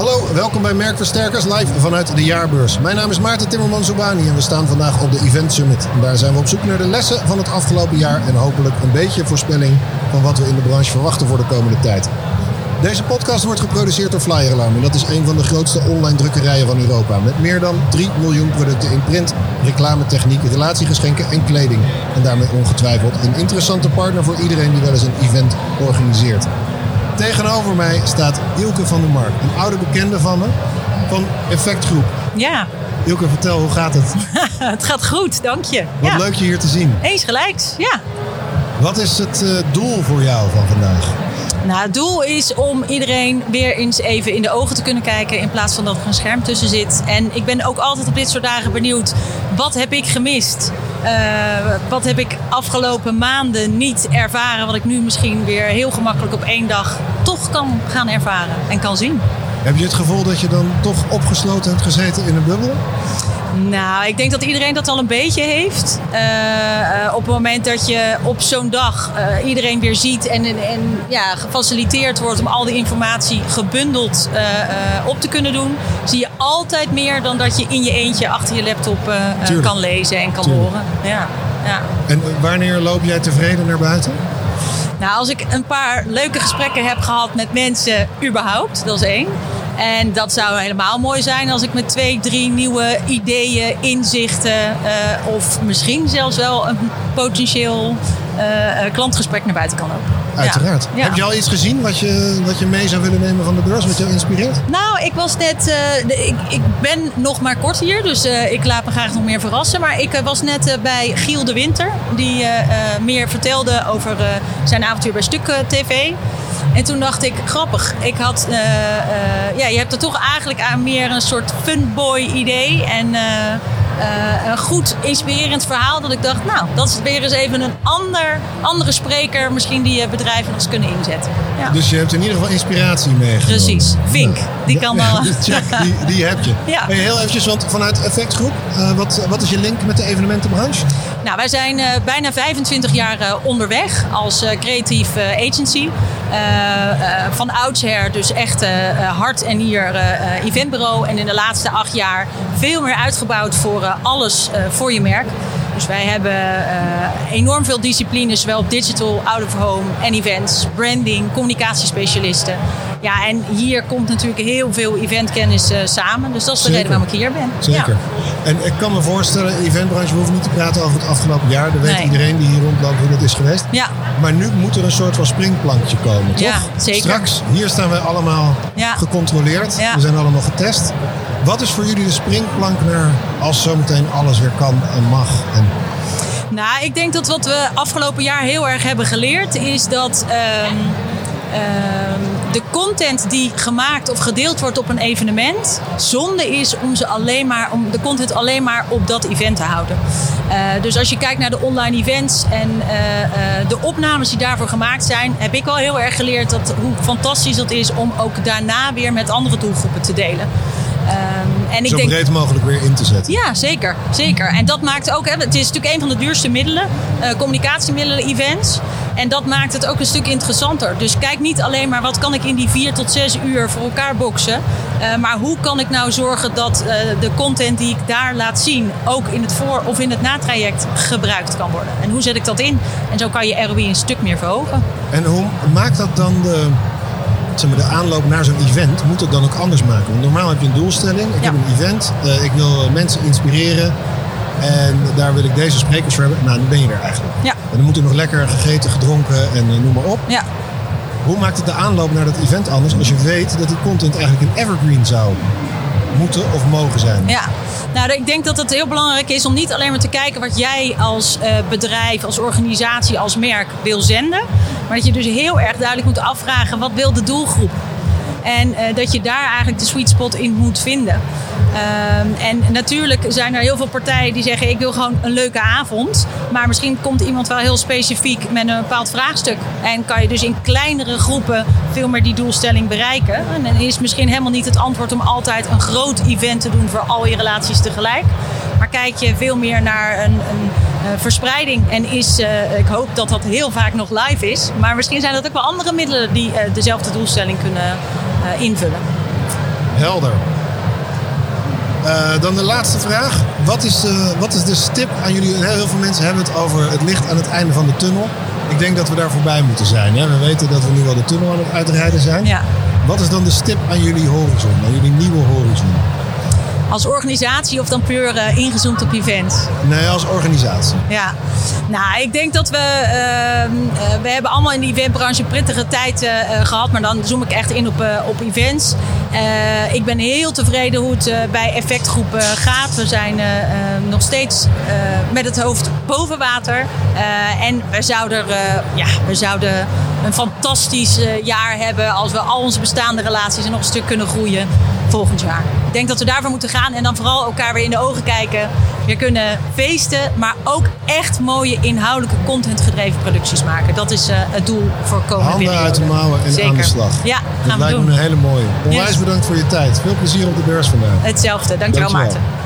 Hallo, welkom bij Merkversterkers live vanuit de jaarbeurs. Mijn naam is Maarten Timmerman Soubani en we staan vandaag op de Event Summit. Daar zijn we op zoek naar de lessen van het afgelopen jaar en hopelijk een beetje voorspelling van wat we in de branche verwachten voor de komende tijd. Deze podcast wordt geproduceerd door Flyer Alarm en dat is een van de grootste online drukkerijen van Europa. Met meer dan 3 miljoen producten in print, reclametechniek, relatiegeschenken en kleding. En daarmee ongetwijfeld een interessante partner voor iedereen die wel eens een event organiseert. Tegenover mij staat Ilke van der Mark, een oude bekende van me, van Effectgroep. Ja, Ilke, vertel, hoe gaat het? het gaat goed, dank je. Wat ja. leuk je hier te zien. Eens gelijks, ja. Wat is het eh, doel voor jou van vandaag? Nou, het doel is om iedereen weer eens even in de ogen te kunnen kijken in plaats van dat er een scherm tussen zit. En ik ben ook altijd op dit soort dagen benieuwd, wat heb ik gemist? Eh, wat heb ik afgelopen maanden niet ervaren, wat ik nu misschien weer heel gemakkelijk op één dag toch kan gaan ervaren en kan zien? Heb je het gevoel dat je dan toch opgesloten hebt gezeten in een bubbel? Nou, ik denk dat iedereen dat al een beetje heeft. Uh, uh, op het moment dat je op zo'n dag uh, iedereen weer ziet en, en, en, ja, gefaciliteerd wordt om al die informatie gebundeld op te kunnen doen, zie je altijd meer dan dat je in je eentje achter je laptop kan lezen en kan Tuurlijk. horen. Ja, ja. En wanneer loop jij tevreden naar buiten? Nou, als ik een paar leuke gesprekken heb gehad met mensen, überhaupt, dat is één. En dat zou helemaal mooi zijn als ik met twee, drie nieuwe ideeën, inzichten uh, of misschien zelfs wel een potentieel uh, klantgesprek naar buiten kan lopen. Uiteraard. Ja. Heb je al iets gezien wat je, wat je mee zou willen nemen van de beurs, wat jou inspireert? Nou, ik was net. Uh, de, ik, ik, ben nog maar kort hier, dus uh, ik laat me graag nog meer verrassen. Maar ik uh, was net bij Giel de Winter, die meer vertelde over zijn avontuur bij Stuk TV. En toen dacht ik, grappig. Ik had, ja, je hebt er toch eigenlijk aan meer een soort funboy idee. En uh, een goed inspirerend verhaal. Dat ik dacht, nou, dat is weer eens even een ander, andere spreker. Misschien die bedrijven eens kunnen inzetten. Ja. Dus je hebt in ieder geval inspiratie meegenomen. Precies. Vink. Die kan ja, al. Check, die, die heb je. Ja. Hey, heel eventjes, want vanuit Effectgroep, uh, wat, wat is je link met de evenementenbranche? Nou, wij zijn uh, bijna 25 jaar uh, onderweg als creatief agency. van oudsher dus echt hart en nier eventbureau. En in de laatste acht jaar veel meer uitgebouwd voor alles voor je merk. Dus wij hebben uh, enorm veel disciplines, zowel op digital, out of home en events, branding, communicatiespecialisten. Ja, en hier komt natuurlijk heel veel eventkennis uh, samen. Dus dat is de Zeker. reden waarom ik hier ben. Zeker. Ja. En ik kan me voorstellen, eventbranche, we hoeven niet te praten over het afgelopen jaar. Dat weet Nee. iedereen die hier rondloopt hoe dat is geweest. Ja. Maar nu moet er een soort van springplankje komen, toch? Ja, zeker. Straks, hier staan wij allemaal Ja. gecontroleerd. Ja. We zijn allemaal getest. Wat is voor jullie de springplank naar als zometeen alles weer kan en mag? En Nou, ik denk dat wat we afgelopen jaar heel erg hebben geleerd is dat um, um, de content die gemaakt of gedeeld wordt op een evenement zonde is om ze alleen maar om de content alleen maar op dat event te houden. Uh, dus als je kijkt naar de online events en uh, uh, de opnames die daarvoor gemaakt zijn, heb ik wel heel erg geleerd dat, hoe fantastisch dat is om ook daarna weer met andere doelgroepen te delen. Um, en ik zo denk, breed mogelijk weer in te zetten. ja, zeker. zeker. En dat maakt ook, hè, het is natuurlijk een van de duurste middelen, uh, communicatiemiddelen, events. En dat maakt het ook een stuk interessanter. Dus kijk niet alleen maar wat kan ik in die vier tot zes uur voor elkaar boksen. Uh, maar hoe kan ik nou zorgen dat uh, de content die ik daar laat zien ook in het voor- of in het natraject gebruikt kan worden. En hoe zet ik dat in? En zo kan je ROI een stuk meer verhogen. En hoe maakt dat dan de, zeg maar, de aanloop naar zo'n event? Moet het dan ook anders maken? Want normaal heb je een doelstelling. Ik Ja. heb een event. Uh, ik wil mensen inspireren. En daar wil ik deze sprekers voor hebben. Nou, dan ben je er eigenlijk. Ja. En dan moet er nog lekker gegeten, gedronken en uh, noem maar op. Ja. Hoe maakt het de aanloop naar dat event anders als je weet dat die content eigenlijk een evergreen zou moeten of mogen zijn? Ja, nou, ik denk dat het heel belangrijk is om niet alleen maar te kijken wat jij als uh, bedrijf, als organisatie, als merk wil zenden. Maar dat je dus heel erg duidelijk moet afvragen wat wil de doelgroep. En uh, dat je daar eigenlijk de sweet spot in moet vinden. Um, en natuurlijk zijn er heel veel partijen die zeggen: Ik wil gewoon een leuke avond. Maar misschien komt iemand wel heel specifiek met een bepaald vraagstuk. En kan je dus in kleinere groepen veel meer die doelstelling bereiken. En dan is misschien helemaal niet het antwoord om altijd een groot event te doen voor al je relaties tegelijk. Maar kijk je veel meer naar een, een uh, verspreiding. En is, uh, ik hoop dat dat heel vaak nog live is. Maar misschien zijn dat ook wel andere middelen die dezelfde doelstelling kunnen invullen. Helder. Eh, dan de laatste vraag. Wat is, de, wat is de stip aan jullie? Heel, heel veel mensen hebben het over het licht aan het einde van de tunnel. Ik denk dat we daar voorbij moeten zijn. Hè? We weten dat we nu al de tunnel aan het uitrijden zijn. Ja. Wat is dan de stip aan jullie horizon, aan jullie nieuwe horizon? Als organisatie of dan puur eh, ingezoomd op events? Nee, als organisatie. Ja, nou, ik denk dat we. ehm, eh, we hebben allemaal in de eventbranche prettige tijd eh, eh, gehad, maar dan zoom ik echt in op, op events. Ik ben heel tevreden hoe het bij Effectgroep gaat. We zijn eh, eh, nog steeds met het hoofd boven water. En we zouden, ja, we zouden een fantastisch eh, jaar hebben als we al onze bestaande relaties nog een stuk kunnen groeien volgend jaar. Ik denk dat we daarvoor moeten gaan en dan vooral elkaar weer in de ogen kijken. Weer kunnen feesten, maar ook echt mooie inhoudelijke contentgedreven producties maken. Dat is eh, het doel voor komende Handen periode. uit de mouwen en Zeker. aan de slag. Ja, Dat gaan we lijkt doen. me een hele mooie. Onwijs Yes. bedankt voor je tijd. Veel plezier op de beurs vandaag. Hetzelfde. Dankjewel, Dankjewel. Maarten.